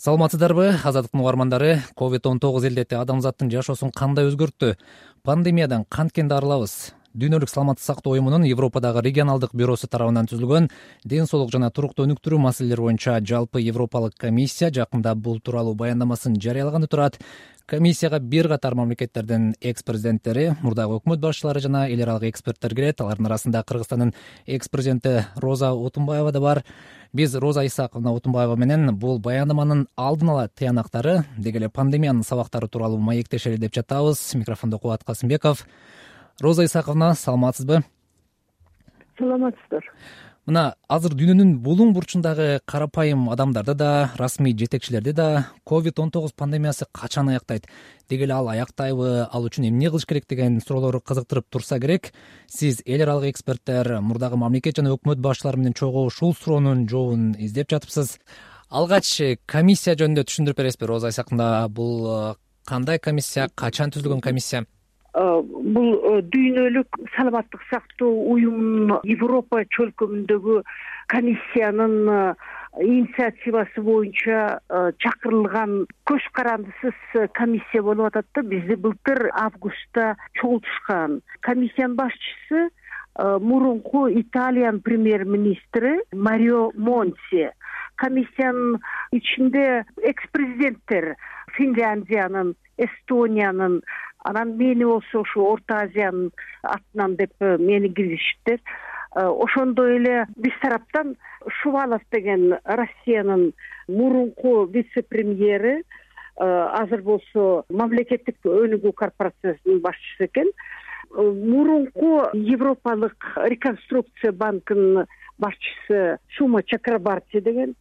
саламатсыздарбы азаттыктын угармандары. Ковид он тогуз илдети адамзаттын жашоосун кандай өзгөрттү? Пандемиядан канткен арылабыз дүйнөлүк саламаттык сактоо уюмунун европадагы регионалдык бюросу тарабынан түзүлгөн ден соолук жана турукту өнүктүрүү маселелери боюнча жалпы европалык комиссия жакында бул тууралуу баяндамасын жарыялаганы турат комиссияга бир катар мамлекеттердин экс президенттери мурдагы өкмөт башчылары жана эл аралык эксперттер кирет алардын арасында кыргызстандын экс президенти роза отунбаева да бар. Биз роза исаковна отунбаева менен бул баяндаманын алдын ала тыянактары деги эле пандемиянын сабактары тууралуу маектешели деп жатабыз. Микрофондо кубат касымбеков. Роза исаковна саламатсызбы? Саламатсыздар мына азыр дүйнөнүн булуң бурчундагы карапайым адамдарды да расмий жетекчилерди да ковид он тогуз пандемиясы качан аяктайт? Деги эле ал аяктайбы? Ал үчүн эмне кылыш керек деген суроолор кызыктырып турса керек. Сиз эл аралык эксперттер мурдагы мамлекет жана өкмөт башчылары менен чогуу ушул суроонун жообун издеп жатыпсыз. Алгач комиссия жөнүндө түшүндүрүп бересизби роза исаковна бул э, кандай комиссия? Качан түзүлгөн комиссия бул э, дүйнөлүк саламаттык сактоо уюмунун европа чөлкөмүндөгү комиссиянын э, инициативасы боюнча чакырылган көз карандысыз комиссия болуп атат да. Бизди былтыр августта чогултушкан. Комиссиянын башчысы мурунку италиянын премьер министри марио монти комиссиянын ичинде экс президенттер финляндиянын эстониянын анан мени болсо ушу орто азиянын атынан деп э, мени киргизишиптир э, ошондой эле биз тараптан шувалов деген россиянын мурунку вице премьери э, азыр болсо мамлекеттик өнүгүү корпорациясынын башчысы экен. Мурунку европалык реконструкция банкынын башчысы шума чакрабарти деген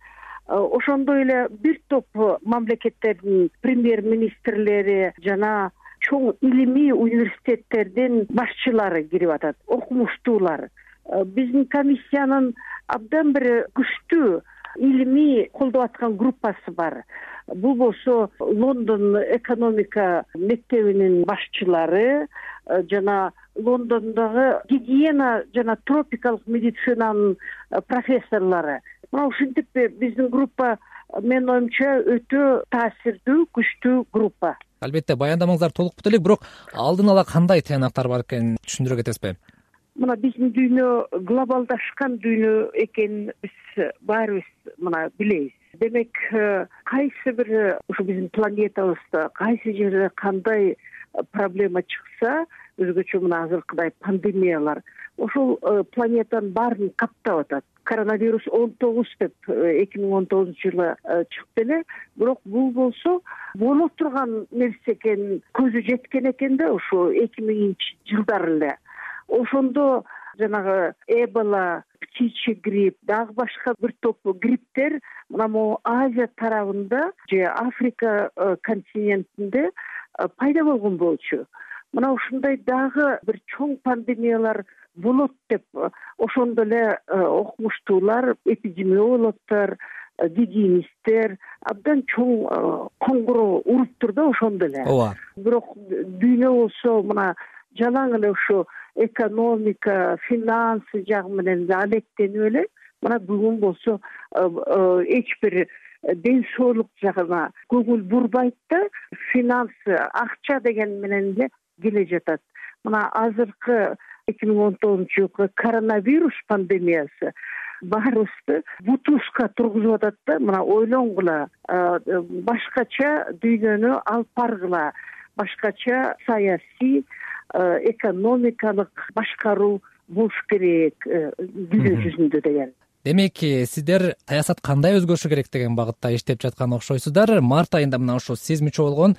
ошондой эле бир топ мамлекеттердин премьер министрлери жана чоң илимий университеттердин башчылары кирип атат окумуштуулар. Э, биздин комиссиянын абдан бир күчтүү илимий колдоп аткан группасы бар. Бул болсо лондон экономика мектебинин башчылары э, жана лондондогу гигиена жана тропикалык медицинанын э, профессорлору мына ушинтип биздин группа менин оюмча өтө таасирдүү күчтүү группа. Албетте баяндамаңыздар толук бүт элек бирок алдын ала кандай тыянактар бар экенин түшүндүрө кетесизби? Мына биздин дүйнө глобалдашкан дүйнө экенин биз баарыбыз мына билебиз. Демек э, кайсы бир ушу биздин планетабызда кайсы жерде кандай проблема чыкса өзгөчө мына азыркыдай пандемиялар ошол э, планетанын баарын каптап атат коронавирус он тогуз деп э, эки миң он тогузунчу жылы э, чыкты эле. Бирок бул болсо боло турган нерсе экенин көзү жеткен экен да ушу эки миңинчи жылдары эле. Ошондо жанагы эбола птичий грипп дагы башка бир топ грипптер мына могу азия тарабында же африка континентинде пайда болгон болчу мына ушундай дагы бир чоң пандемиялар болот деп э, ошондо эле э, окумуштуулар эпидемиологдор э, гигиенисттер абдан чоң коңгуроо уруптур да ошондо эле. Ооба. Бирок дүйнө болсо мына жалаң эле ушу экономика финансы жагы менен эле алектенип эле мына бүгүн болсо эч бир ден соолук жагына көңүл бурбайт да финансы акча деген менен эле келе жатат. Мына азыркы эки миң он тогузунчу жылкы коронавирус пандемиясы баарыбызды бутузка тургузуп атат да мына ойлонгула башкача дүйнөнү алып баргыла башкача саясий экономикалык башкаруу болуш керек э, дүйнө жүзүндө деген. Демек сиздер саясат кандай өзгөрүшү керек деген багытта иштеп жаткан окшойсуздар? Март айында мына ушул сезмичи болгон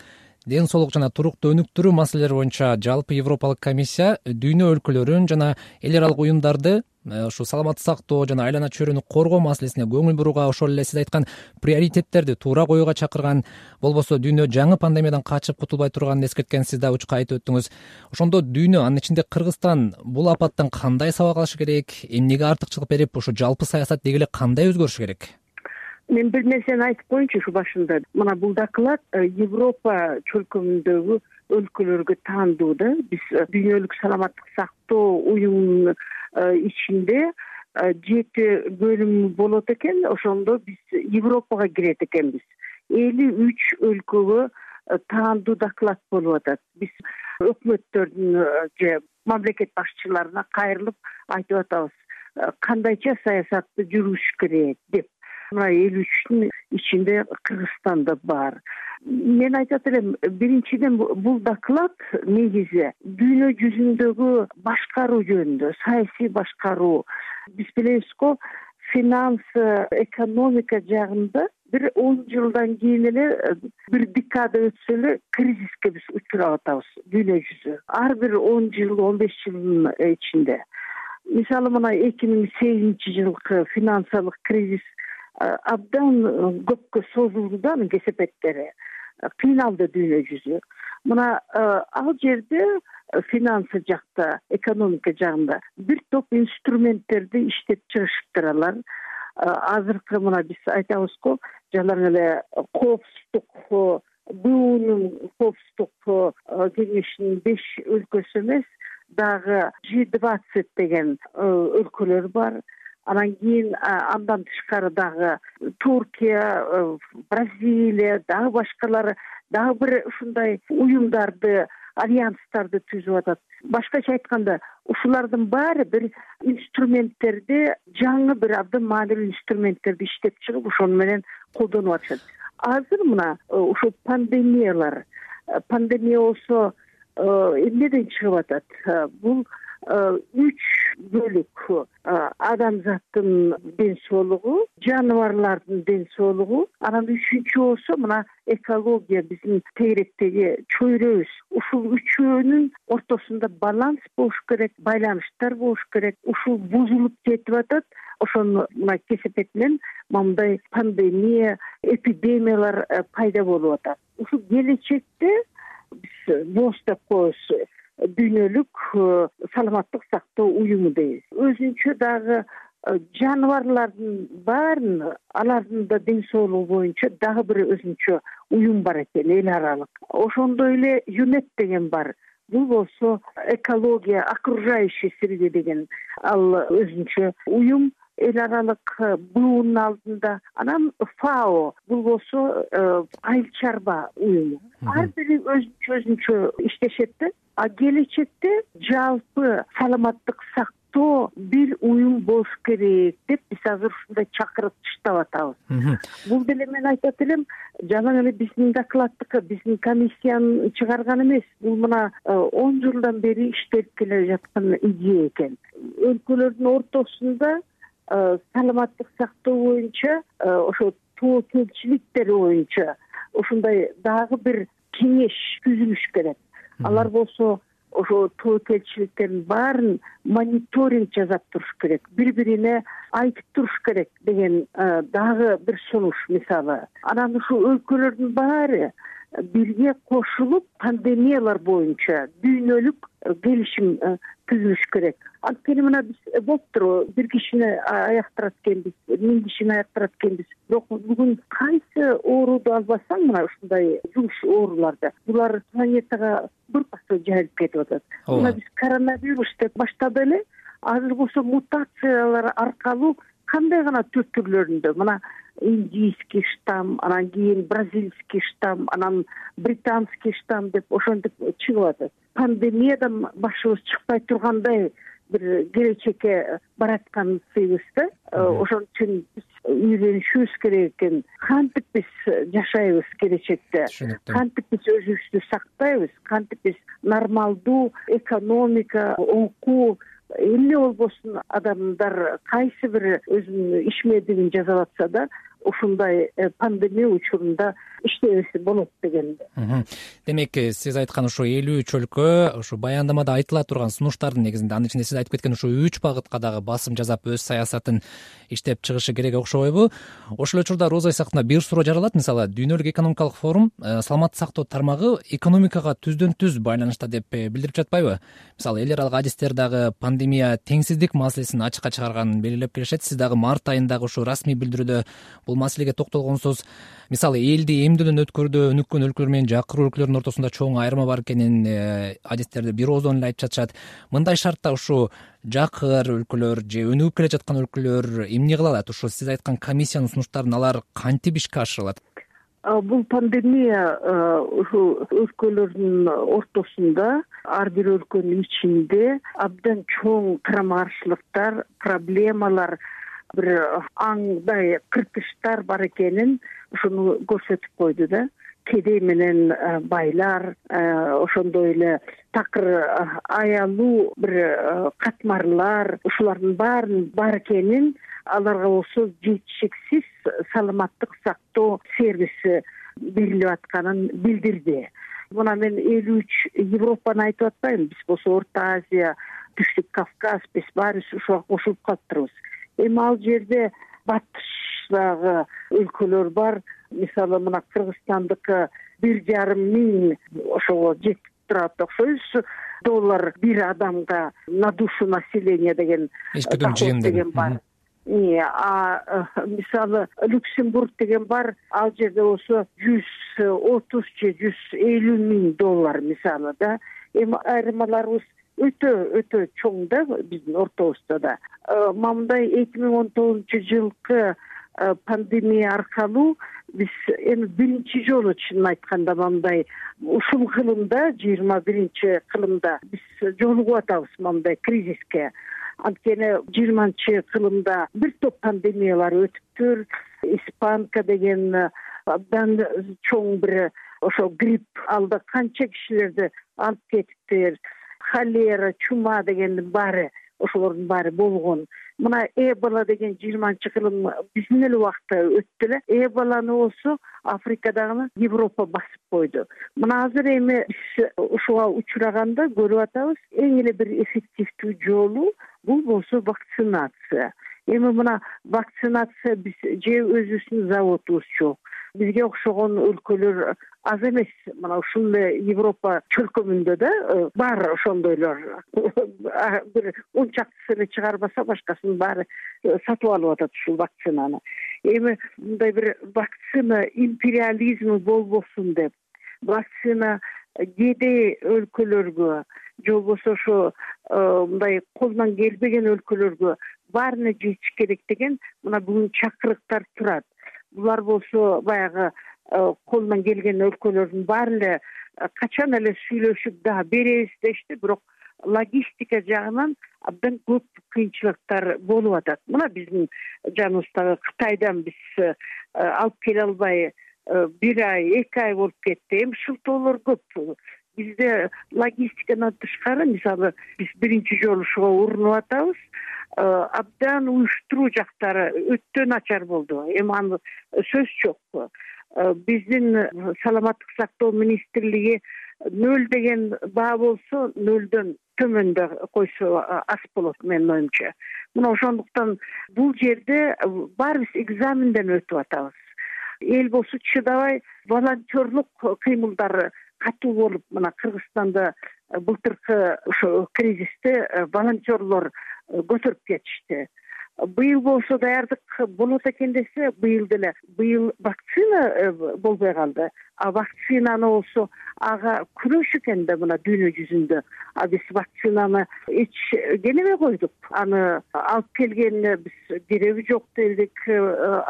ден соолук жана турукту өнүктүрүү маселелери боюнча жалпы европалык комиссия дүйнө өлкөлөрүн жана эл аралык уюмдарды э, ушу саламаттык сактоо жана айлана чөйрөнү коргоо маселесине көңүл бурууга ошол эле сиз айткан приоритеттерди туура коюуга чакырган болбосо дүйнө жаңы пандемиядан качып кутулбай турганын эскерткен сиз дагы учка айтып өттүңүз. Ошондо дүйнө анын ичинде кыргызстан бул апаттан кандай сабак алышы керек? Эмнеге артыкчылык берип ушу жалпы саясат деги эле кандай өзгөрүшү керек мен бир нерсени айтып коеюнчу ушу башында мына бул доклад э, европа чөлкөмүндөгү өлкөлөргө таандуу да. Биз э, дүйнөлүк саламаттык сактоо уюмунун э, ичинде жети бөлүм болот экен. Ошондо биз европага кирет экенбиз. Элүү үч өлкөгө таандуу доклад болуп атат. Биз өкмөттөрдүн же мамлекет башчыларына кайрылып айтып атабыз. Кандайча саясатты жүргүзүш керек деп мына элүү үчтүн ичинде кыргызстан да бар. Мен айтат элем биринчиден бул доклад негизи дүйнө жүзүндөгү башкаруу жөнүндө саясий башкаруу. Биз билебиз го финанс экономика жагында бир он жылдан кийин эле бир декада өтсө эле кризиске биз учурап атабыз дүйнө жүзү. Ар бир он жыл он беш жылдын ичинде. Мисалы мына эки миң сегизинчи жылкы финансылык кризис абдан көпкө созулду да анын кесепеттери кыйналды дүйнө жүзү. Мына ал жерде финансы жакта экономика жагында бир топ инструменттерди иштеп чыгышыптыр алар азыркы мына биз айтабыз го жанагы эле коопсуздук буунун коопсуздук кеңешинин беш өлкөсү эмес дагы жи двадцать деген өлкөлөр бар анан кийин андан тышкары дагы туркия э, бразилия дагы башкалары дагы бир ушундай уюмдарды альянстарды түзүп атат. Башкача айтканда ушулардын баары бир инструменттерди жаңы бир абдан маанилүү инструменттерди иштеп чыгып ошону менен колдонуп атышат. Азыр мына э, ушул пандемиялар э, пандемия болсо эмнеден чыгып атат? Бул үч бөлүк адамзаттын ден соолугу жаныбарлардын ден соолугу. Анан үчүнчү болсо мына экология биздин тегеректеги чөйрөбүз ушул үчөөнүн ортосунда баланс болуш керек байланыштар болуш керек. Ушул бузулуп кетип атат. Ошону мына кесепет менен мондай пандемия эпидемиялар э, пайда болуп атат. Ушул келечекте биз воз деп коебуз дүйнөлүк э, саламаттык сактоо уюму дейбиз өзүнчө дагы э, жаныбарлардын баарын алардын да ден соолугу боюнча дагы бир өзүнчө уюм бар экен эл аралык. Ошондой эле юнет деген бар. Бул болсо экология окружающий среда деген. Ал өзүнчө уюм эл аралык э, буунун алдында. Анан фао бул болсо айыл чарба уюму. Ар бири өзүнчө өзүнчө иштешет да а келечекте жалпы саламаттык сактоо бир уюм болуш керек деп биз азыр ушундай чакырык таштап атабыз. Бул деле мен айтат элем жанагы эле биздин докладдыкы биздин комиссиянын чыгарганы эмес. Бул мына э, он жылдан бери иштелип келе жаткан идея экен. Өлкөлөрдүн ортосунда э, саламаттык сактоо боюнча э, ошо тобокелчиликтер боюнча ушундай дагы бир кеңеш түзүлүш керек. Алар болсо ошо тобокелчиликтердин баарын мониторинг жасап туруш керек бири бирине айтып туруш керек деген дагы бир сунуш мисалы. Анан ушул өлкөлөрдүн баары бирге кошулуп пандемиялар боюнча дүйнөлүк келишим э, түзүлүш керек. Анткени мына биз э, болуптур бир кишини аяктырат экенбиз миң кишини аяктырат экенбиз. Бирок бүгүн кайсы ооруду албасаң мына ушундай жугуш ооруларды булар планетага бырпасы жайылып кетип атат. Мына биз коронавирус деп баштады эле азыр болсо мутациялар аркылуу кандай гана түр түрлөрүндө? Мына индийский штамм анан кийин бразильский штамм анан британский штамм деп ошентип чыгып атат пандемиядан башыбыз чыкпай тургандай бир келечекке бараткан сыйбыз да. Ошон үчүн биз үйрөнүшүбүз керек экен. Кантип биз жашайбыз келечекте? Түшүнүктүү кантип биз өзүбүздү сактайбыз? Кантип биз нормалдуу экономика окуу эмне болбосун адамдар кайсы бир өзүнүн ишмердигин жасап атса да ушундай э, пандемия учурунда иштебесе болот деген демек э, сиз айткан ушу элүү үч өлкө ушу баяндамада айтыла турган сунуштардын негизинде анын ичинде сиз айтып кеткен ушул үч багытка дагы басым жасап өз саясатын иштеп чыгышы керек окшобойбу ошол эле учурда роза исаковна бир суроо жаралат мисалы дүйнөлүк экономикалык форум э, саламаттык сактоо тармагы экономикага түздөн түз байланышта деп билдирип жатпайбы? Мисалы эл аралык адистер дагы пандемия теңсиздик маселесин ачыкка чыгарганын белгилеп келишет. Сиз дагы март айындагы ушу расмий билдирүүдө бул маселеге токтолгонсуз. Мисалы элди эмдөөдөн өткөрүүдө өнүккөн өлкөлөр менен жакыруу өлкөлөрдүн ортосунда чоң айырма бар экенин э, адистерде бир ооздон эле айтып жатышат. Мындай шартта ушу жакыр өлкөлөр же өнүгүп келе жаткан өлкөлөр эмне кыла алат ушу сиз айткан комиссиянын сунуштарын алар кантип ишке ашыра алат бул пандемия ушул өлкөлөрдүн ортосунда ар бир өлкөнүн ичинде абдан чоң карама каршылыктар проблемалар бир аңдай кыртыштар бар экенин ушуну көрсөтүп койду да. Кедей менен э, байлар э, ошондой эле такыр э, аялуу бир катмарлар ушулардын баарынын бар экенин аларга болсо жетишиксиз саламаттык сактоо сервиси берилип атканын билдирди. Мына мен элүү үч европаны айтып атпаймынбы биз болсо орто азия түштүк кавказ биз баарыбиз ушуга кошулуп калыптырбыз. Эми ал жерде батыштагы өлкөлөр бар. Мисалы мына кыргызстандыкы бир жарым миң ошого жетип турат окшойбуз. Доллар бир адамга на душу населения деген ички жыйын деген. бар. А мисалы люксембург деген бар. Ал жерде болсо жүз отуз же жүз элүү миң доллар мисалы да. Эми айырмаларыбыз өтө өтө чоң да биздин ортобузда да. Моундай эки миң он тогузунчу жылкы пандемия аркылуу биз эми биринчи жолу чынын айтканда моундай ушул кылымда жыйырма биринчи кылымда биз жолугуп атабыз моундай кризиске. Анткени жыйырманчы кылымда бир топ пандемиялар өтүптүр. Испанка деген абдан чоң бир ошол грипп ал да канча кишилерди алып кетиптир. Холера чума дегендин баары ошолордун баары болгон мына эбола деген жыйырманчы кылым биздин эле убакта өттү эле эболаны болсо африкадагы европа басып койду. Мына азыр эми биз ушуга учураганда көрүп атабыз эң эле бир эффективдүү жолу бул болсо вакцинация эми мына вакцинация биз же өзүбүздүн заводубуз жок. Бизге окшогон өлкөлөр аз эмес. Мына ушул эле европа чөлкөмүндө да э, бар ошондойлор. Бир он чактысы эле чыгарбаса башкасынын баары э, сатып алып атат ушул вакцинаны. Эми мындай бир вакцина империализми болбосун деп вакцина кедей өлкөлөргө же болбосо ошо э, мындай колунан келбеген өлкөлөргө баарына жетиш керек деген мына бүгүн чакырыктар турат. Булар болсо баягы э, колунан келген өлкөлөрдүн баары эле качан эле сүйлөшүп дагы беребиз дешти бирок логистика жагынан абдан көп кыйынчылыктар болуп атат. Мына биздин жаныбыздагы кытайдан биз э, алып келе албай бир ай эки ай болуп кетти. Эми шылтоолор көп бизде логистикадан тышкары мисалы биз биринчи жолу ушуга урунуп атабыз Э, абдан уюштуруу жактары өтө начар болду. Эми аны сөз жок э, биздин саламаттык сактоо министрлиги нөл деген баа болсо нөлдөн төмөндө койсо аз болот менин оюмча. Мына ошондуктан бул жерде баарыбиз экзаменден өтүп атабыз. Эл болсо чыдабай волонтерлук кыймылдар катуу болуп мына кыргызстанда былтыркы ошо кризисте волонтерлор көтөрүп кетишти. Быйыл болсо даярдык болот экен десе быйыл деле. Быйыл вакцина э, болбой калды. А вакцинаны болсо ага күрөш экен да мына дүйнө жүзүндө. А биз вакцинаны эч кенебей койдук? Аны алып келгенине биз кереги жок дедик э,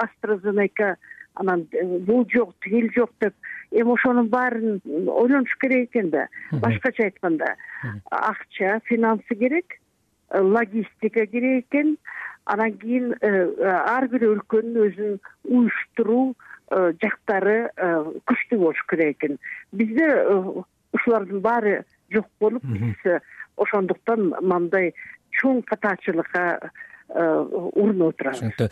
астрозенека анан э, бул жок тигил жок деп эми ошонун баарын ойлонуш керек экен да. Башкача айтканда акча финансы керек логистика керек экен. Анан кийин э, ар бир өлкөнүн өзүнүн уюштуруу э, жактары э, күчтүү болуш керек экен. Бизде ушулардын баары жок болуп биз ошондуктан мындай чоң катаачылыкка урунуп отурабыз түшүнүктүү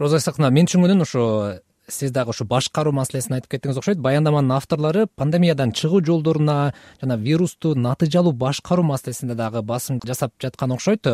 роза исаковна мен түшүнгөнүм ошо сиз дагы ушу башкаруу маселесин айтып кеттиңиз окшойт. Баяндаманын авторлору пандемиядан чыгуу жолдоруна жана вирусту натыйжалуу башкаруу маселесинде дагы басым жасап жаткан окшойт.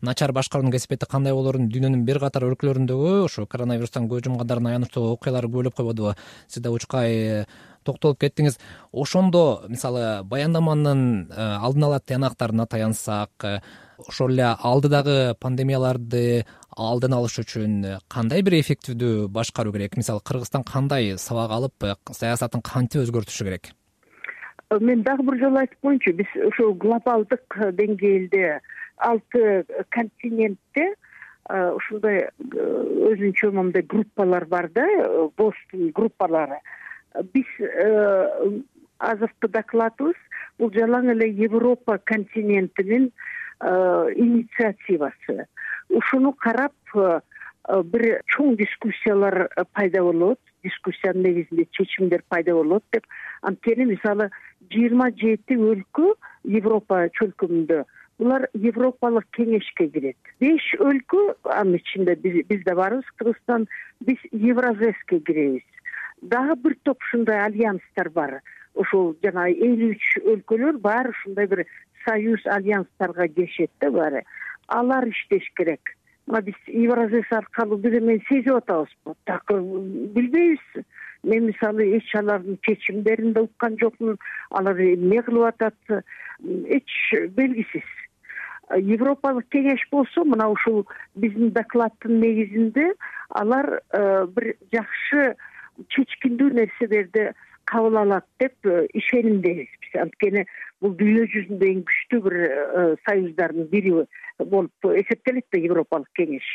Начар башкаруунун кесипети кандай болоорун дүйнөнүн бир катар өлкөлөрүндөгү ошо коронавирустан көз жумгандардын аянычтуу окуялары көбөлөп койбодубу сиз да учкай токтолуп кеттиңиз. Ошондо мисалы баяндаманын э, алдын ала тыянактарына таянсак э, ошол эле алдыдагы пандемияларды алдын алыш үчүн кандай бир эффективдүү башкаруу керек? Мисалы кыргызстан кандай сабак алып э, саясатын кантип өзгөртүшү керек? Э, мен дагы бир жолу айтып коеюнчу биз ушул глобалдык деңгээлде алты континентте э, ушундай өзүнчө моундай группалар бар да бостун группалары. Биз азыркы докладыбыз бул жалаң эле европа континентинин инициативасы ушуну карап бир чоң дискуссиялар пайда болот. Дискуссиянын негизинде чечимдер пайда болот деп. Анткени мисалы жыйырма жети өлкө европа чөлкөмүндө. Булар европалык кеңешке кирет. Беш өлкө анын ичинде биз да барбыз кыргызстан биз евразеске киребиз. Дагы бир топ ушундай альянстар бар. Ушул жанагы элүү үч өлкөлөр баары ушундай бир союз альянстарга киришет да баары алар иштеш керек. Мына биз евразес аркылуу бир эмени сезип атабызбы так билбейбиз. Мен мисалы эч алардын чечимдерин да уккан жокмун. Алар эмне кылып атат? Эч белгисиз. Европалык кеңеш болсо мына ушул биздин докладдын негизинде алар э, бир жакшы чечкиндүү нерселерди кабыл алат деп э, ишенимдебиз биз анткени бул дүйнө жүзүндө эң күчтүү бир э, союздардын бири болуп эсептелет да европалык кеңеш.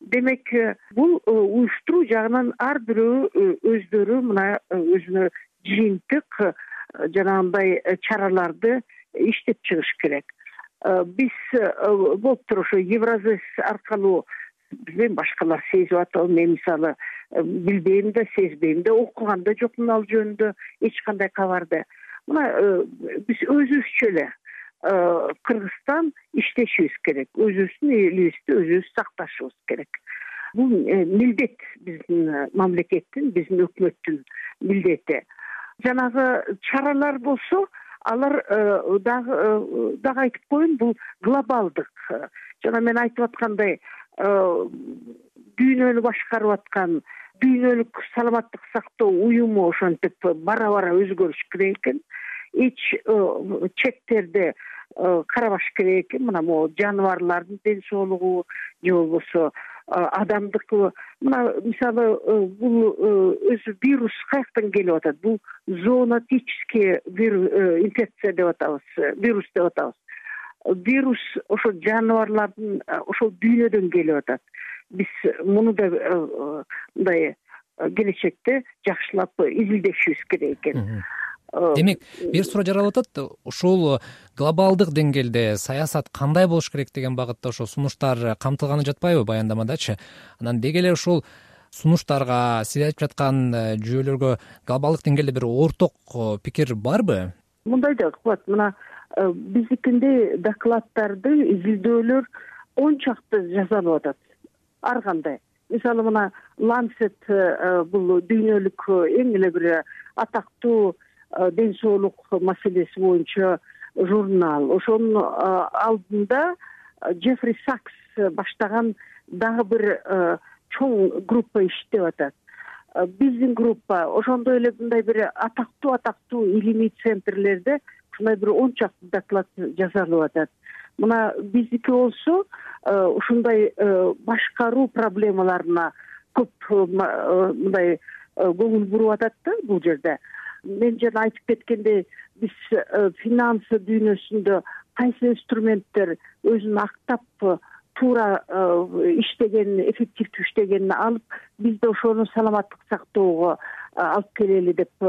Демек бул уюштуруу жагынан ар бирөө өздөрү мына өзүнө жыйынтык жанагындай чараларды иштеп чыгыш керек. Э, биз э, болуптур ошо евразес аркылуу билбейм башкалар сезип атабы. Мен мисалы э, билбейм да сезбейм да окуган да жокмун ал жөнүндө эч кандай кабарды мына биз өзүбүзчө эле кыргызстан иштешибиз керек. Өзүбүздүн элибизди өзүбүз сакташыбыз керек. Бул милдет биздин мамлекеттин биздин өкмөттүн милдети. Жанагы чаралар болсо алар э, дагы э, дагы айтып коеюн бул глобалдык. Жана мен айтып аткандай э, дүйнөнү башкарып аткан дүйнөлүк саламаттык сактоо уюму ошентип бара бара өзгөрүш керек экен. Эч чектерди карабаш керек экен. Мына могу жаныбарлардын ден соолугу же болбосо адамдыкы. Мына мисалы э, бул э, өзү вирус каяктан келип атат? Бул зоонотический э, инфекция деп атабыз вирус деп атабыз вирус ошо жаныбарлардын ошол дүйнөдөн келип атат. Биз муну да мындай келечекте жакшылап изилдешибиз керек экен. Э, демек бир суроо жаралып атат. Ушул глобалдык деңгээлде саясат кандай болуш керек деген багытта ошо сунуштар камтылганы жатпайбы баяндамадачы анан деги эле ушул сунуштарга сиз айтып жаткан э, жүйөлөргө глобалдык деңгээлде бир орток э, пикир барбы? Мындай да кылат мына биздикиндей докладдарды изилдөөлөр он чакты жасалып атат. Ар кандай. Мисалы мына лансет бул дүйнөлүк эң эле бир атактуу Э, ден соолук маселеси боюнча журнал. Ошонун э, алдында э, джеффри сакс баштаган дагы бир чоң группа иштеп атат. Биздин группа. Ошондой эле мындай бир атактуу атактуу илимий центрлерде бир он чакты доклад жасалып атат. Мына биздики болсо ушундай башкаруу проблемаларына көп мындай көңүл буруп атат да бул жерде. Мен жана айтып кеткендей биз э, финансы дүйнөсүндө кайсы инструменттер өзүн актап э, туура э, иштеген эффективдүү иштегенин алып биз да ошону саламаттык сактоого алып келели деп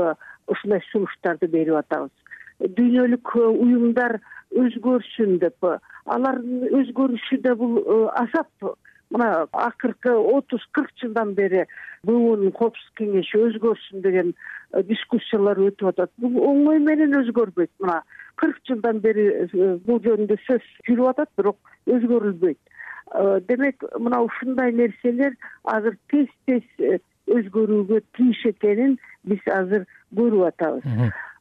ушундай сунуштарды берип атабыз дүйнөлүк уюмдар өзгөрсүн деп. Алардын өзгөрүшү да бул азап мына акыркы отуз кырк жылдан бери буунун коопсуздук кеңеши өзгөрсүн деген э, дискуссиялар өтүп атат. Бул оңой менен өзгөрбөйт. Мына кырк жылдан бери э, бул жөнүндө сөз жүрүп атат бирок өзгөрүлбөйт. Э, демек мына ушундай нерселер азыр тез тез өзгөрүүгө тийиш экенин биз азыр көрүп атабыз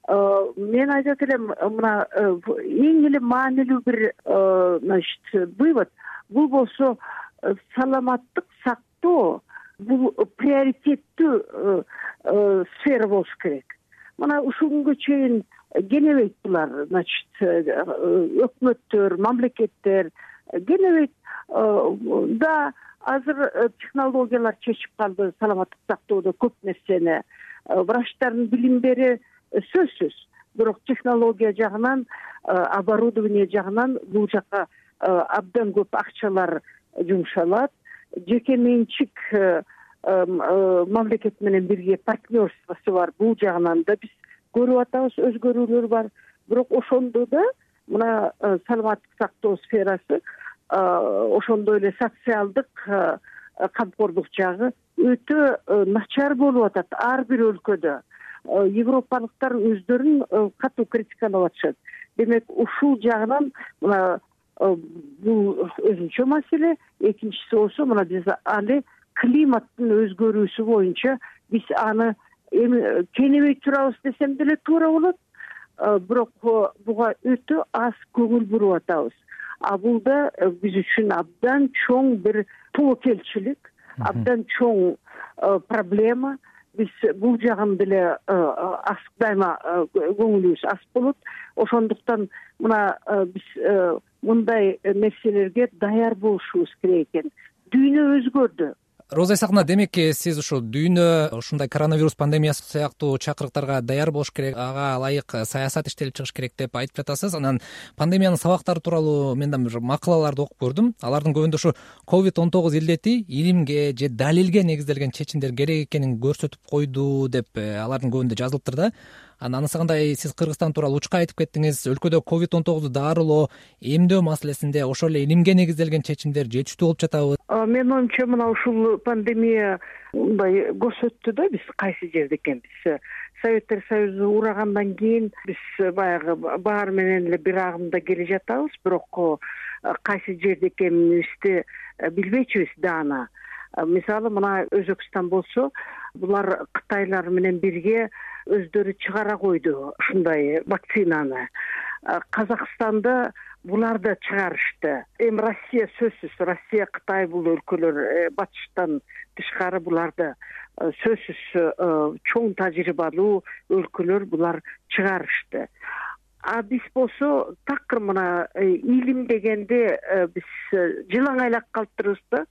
мен айтат элем мына эң эле маанилүү бир значит вывод. Бул болсо Э, саламаттык сактоо бул приоритеттүү э, э, сфера болуш керек. Мына ушул күнгө чейин кенебейт булар значит өкмөттөр мамлекеттер кенебейт да азыр технологиялар чечип калды саламаттык сактоодо көп нерсени. Врачтардын билимдери сөзсүз. Бирок технология жагынан оборудование жагынан бул жака абдан көп акчалар жумшалат. Жеке менчик э, мамлекет менен бирге партнерствосу бар. Бул жагынан да биз көрүп атабыз өзгөрүүлөр бар. Бирок ошондо да мына саламаттык сактоо сферасы ошондой эле социалдык камкордук жагы өтө начар болуп атат. Ар бир өлкөдө европалыктар өздөрүн катуу критикалап атышат. Демек ушул жагынан мына бул өзүнчө маселе. Экинчиси болсо мына биз али климаттын өзгөрүүсү боюнча биз аны эми ченебей турабыз десем деле туура болот. Бирок буга өтө аз көңүл буруп атабыз. А бул да э, биз үчүн абдан чоң бир тобокелчилик абдан чоң э, проблема биз бул жагын деле э, дайыма көңүлүбүз ас болот. Ошондуктан мына биз мындай нерселерге даяр болушубуз керек экен. Дүйнө өзгөрдү роза исаковна демек сиз ушул дүйнө ушундай коронавирус пандемиясы сыяктуу чакырыктарга даяр болуш керек ага ылайык саясат иштелип чыгыш керек деп айтып жатасыз. Анан пандемиянын сабактары тууралуу мен да бир макалаларды окуп көрдүм. Алардын көбүндө ушу ковид он тогуз илдети илимге же далилге негизделген чечимдер керек экенин көрсөтүп койду деп э, алардын көбүндө жазылыптыр да анан анысы кандай сиз кыргызстан тууралуу учка айтып кеттиңиз. Өлкөдө ковид он тогузду дарылоо эмдөө маселесинде ошол эле илимге негизделген чечимдер жетиштүү болуп жатабы? Менин оюмча мына ушул пандемия мындай көрсөттү да биз кайсы жерде экенбиз. Советтер союзу урагандан кийин биз баягы баары менен эле бир агымда келе жатабыз. Бирок кайсы жерде экенибизди билбейчүбүз даана мисалы мына өзбекстан болсо булар кытайлар менен бирге өздөрү чыгара койду ушундай вакцинаны. Казакстанда булар да чыгарышты. Эми россия сөзсүз россия кытай бул өлкөлөр э, батыштан тышкары булар да э, сөзсүз э, чоң тажрыйбалуу өлкөлөр булар чыгарышты. А биз болсо такыр мына илим дегенде биз жылаңайлап калыптырбыз да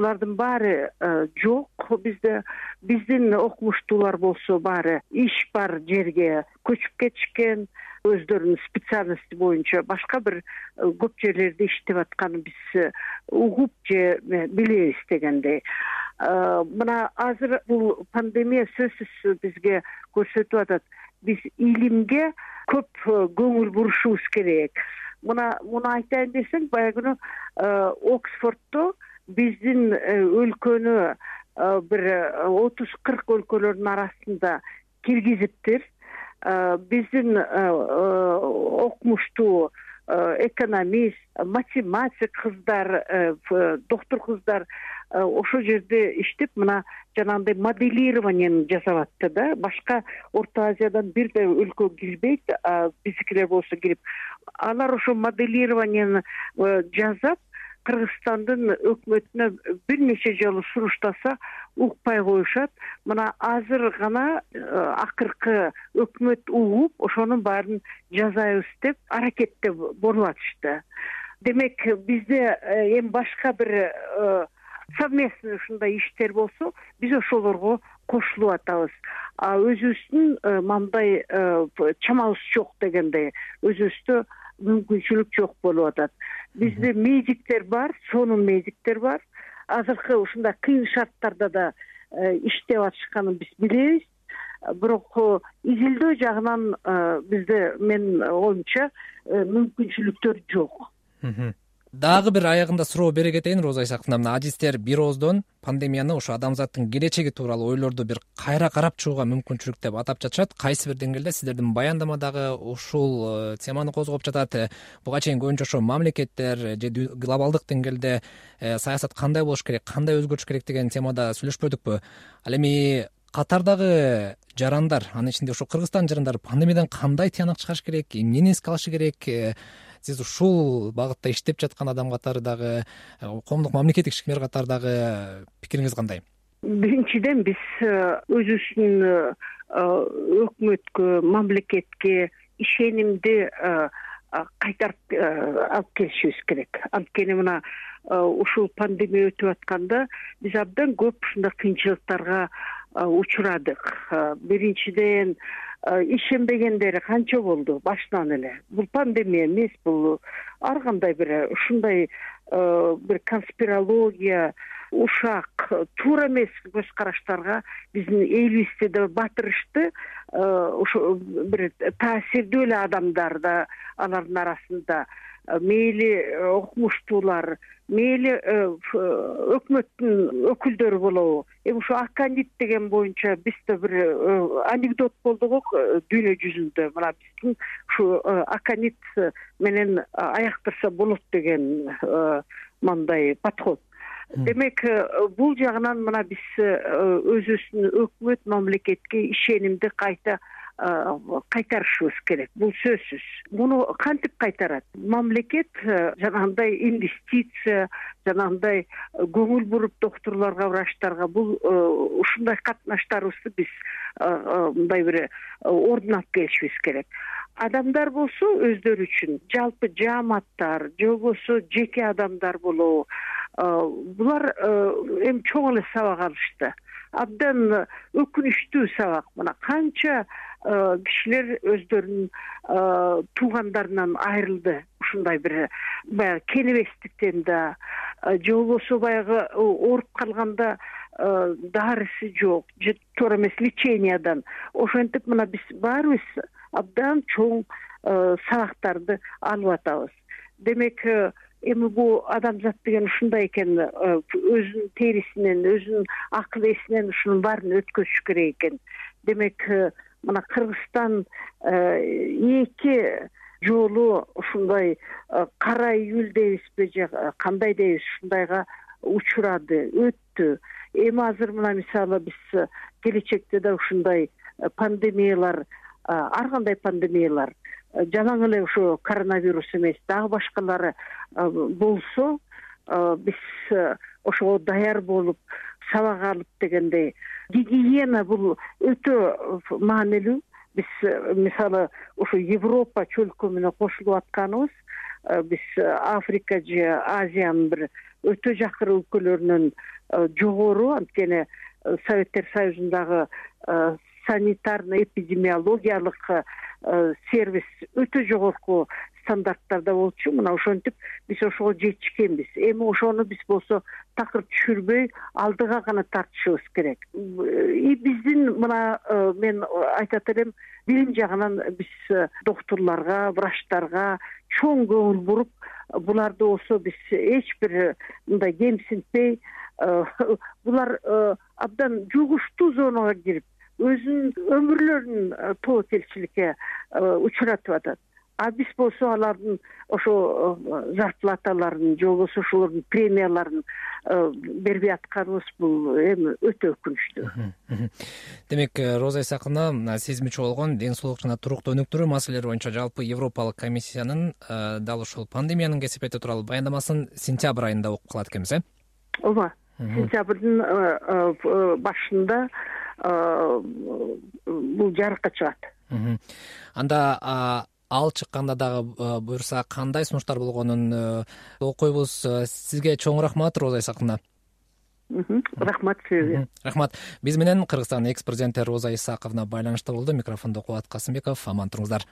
булардын баары э, жок. Бизде биздин окумуштуулар болсо баары иш бар жерге көчүп кетишкен. Өздөрүнүн специальности боюнча башка бир э, көп жерлерде иштеп атканын биз э, угуп же билебиз дегендей. Мына азыр бул пандемия сөзсүз бизге көрсөтүп атат. Биз илимге көп көңүл бурушубуз керек. Мына муну айтайын десең баягы күнү оксфордто биздин э, өлкөнү э, бир э, отуз кырк өлкөлөрдүн арасында киргизиптир. Биздин окумуштуу экономист математик кыздар доктур кыздар ошол жерде иштеп мына жанагындай моделированияны жасап атты да. Башка орто азиядан бир да өлкө кирбейт биздикилер болсо кирип. Алар ошол моделированияны жасап кыргызстандын өкмөтүнө бир нече жолу суруштаса укпай коюшат. Мына азыр гана э, акыркы өкмөт угуп ошонун баарын жасайбыз деп аракетте болуп атышты демек бизде э, эми башка бир э, совместный ушундай иштер болсо биз ошолорго кошулуп атабыз. А өзүбүздүн мындай чамабыз жок дегендей өзүбүздө мүмкүнчүлүк жок болуп атат. Бизде медиктер бар сонун медиктер бар. Азыркы ушундай кыйын шарттарда да э, иштеп атышканын биз билебиз. Бирок э, изилдөө жагынан э, бизде менин оюмча мүмкүнчүлүктөр жок дагы бир аягында суроо бере кетейин роза исаковна мына адистер бир ооздон пандемияны ушу адамзаттын келечеги тууралуу ойлорду бир кайра карап чыгууга мүмкүнчүлүк деп атап жатышат. Кайсы бир деңгээлде сиздердин баяндама дагы ушул э, теманы козгоп жатат? Э, буга чейин көбүнчө ошо мамлекеттер же глобалдык деңгээлде э, саясат кандай болуш керек кандай өзгөрүш керек деген темада сүйлөшпөдүкпү? Ал эми катардагы жарандар анын ичинде ушу кыргызстандын жарандары пандемиядан кандай тыянак чыгарыш керек эмнени эске алышы керек сиз ушул багытта иштеп жаткан адам катары дагы э, коомдук мамлекеттик ишкер катары дагы пикириңиз кандай? Биринчиден биз э, өзүбүздүн э, өкмөткө мамлекетке ишенимди кайтарып алып келишибиз керек. Анткени мына ушул пандемия өтүп атканда биз абдан көп ушундай кыйынчылыктарга учурадык. Биринчиден ишенбегендери канча болду? Башынан эле. Бул пандемия эмес бул ар кандай бир ушундай бир конспирология ушак туура эмес көз караштарга биздин элибизди да батырышты ошо бир таасирдүү эле адамдар да алардын арасында мейли окумуштуулар мейли өкмөттүн өкүлдөрү болобу. Эми ушу аканит деген боюнча бизде бир анекдот болду го дүйнө жүзүндө. Мына биздин ушу аканит менен аяктырса болот деген мындай подход. Демек бул жагынан мына биз өзүбүздүн өкмөт мамлекетке ишенимди кайта кайтарышыбыз керек. Бул сөзсүз. Муну кантип кайтарат? Мамлекет жанагындай инвестиция жанагындай көңүл буруп доктурларга врачтарга бул ушундай катнаштарыбызды биз мындай бир ордун алып келишибиз керек. Адамдар болсо өздөрү үчүн жалпы жааматтар же болбосо жеке адамдар болобу булар эми чоң эле сабак алышты. Абдан өкүнүчтүү сабак. Мына канча кишилер өздөрүнүн туугандарынан айрылды. Ушундай бир баягы кенебестиктен да. Же болбосо баягы ооруп калганда дарысы жок. Же туура эмес лечениядан. Ошентип мына биз баарыбыз абдан чоң сабактарды алып атабыз. Демек эми бул адамзат деген ушундай экен өзүнүн терисинен өзүнүн акыл эсинен ушунун баарын өткөзүш керек экен. Демек мына кыргызстан эки жолу ушундай кара июль дейбизби же кандай дейбиз ушундайга учурады өттү. Эми азыр мына мисалы биз келечекте да ушундай пандемиялар ар кандай пандемиялар жалаң эле ушу коронавирус эмес дагы башкалары болсо биз ошого даяр болуп сабак алып дегендей гигиена бул өтө маанилүү. Биз мисалы ушу европа чөлкө менен кошулуп атканыбыз. Биз африка же азиянын бир өтө жакын өлкөлөрүнөн жогору анткени советтер союзундагы санитарно эпидемиологиялык э, сервис өтө жогорку стандарттарда болчу. Мына ошентип биз ошого жетишкенбиз. Эми ошону биз болсо такыр түшүрбөй алдыга гана тартышыбыз керек. И биздин мына э, мен айтат элем билим жагынан биз э, доктурларга врачтарга чоң көңүл буруп буларды болсо биз эч бир мындай кемсинтпей булар абдан жугуштуу зонага кирип өзүнүн өмүрлөрүн э, тобокелчиликке э, учуратып атат а биз болсо алардын ошо э, зарплаталарын же болбосо ошолордун премияларын бербей атканыбыз бул эми өтө өкүнүчтүү. Демек роза исаковна сиз мүчө болгон ден соолук жана турукту өнүктүрүү маселелери боюнча жалпы европалык комиссиянын дал ушул пандемиянын кесепети тууралуу баяндамасын сентябрь айында окуп калат экенбиз э? Ооба. Сентябрдын башында бул жарыкка чыгат. Анда ал чыкканда дагы буюрса кандай сунуштар болгонун э, окуйбуз. Э, сизге чоң рахмат роза исаковна рахмат сизге рахмат. Биз менен кыргызстандын экс президенти роза исаковна байланышта болду. Микрофонду кубат касымбеков аман туруңуздар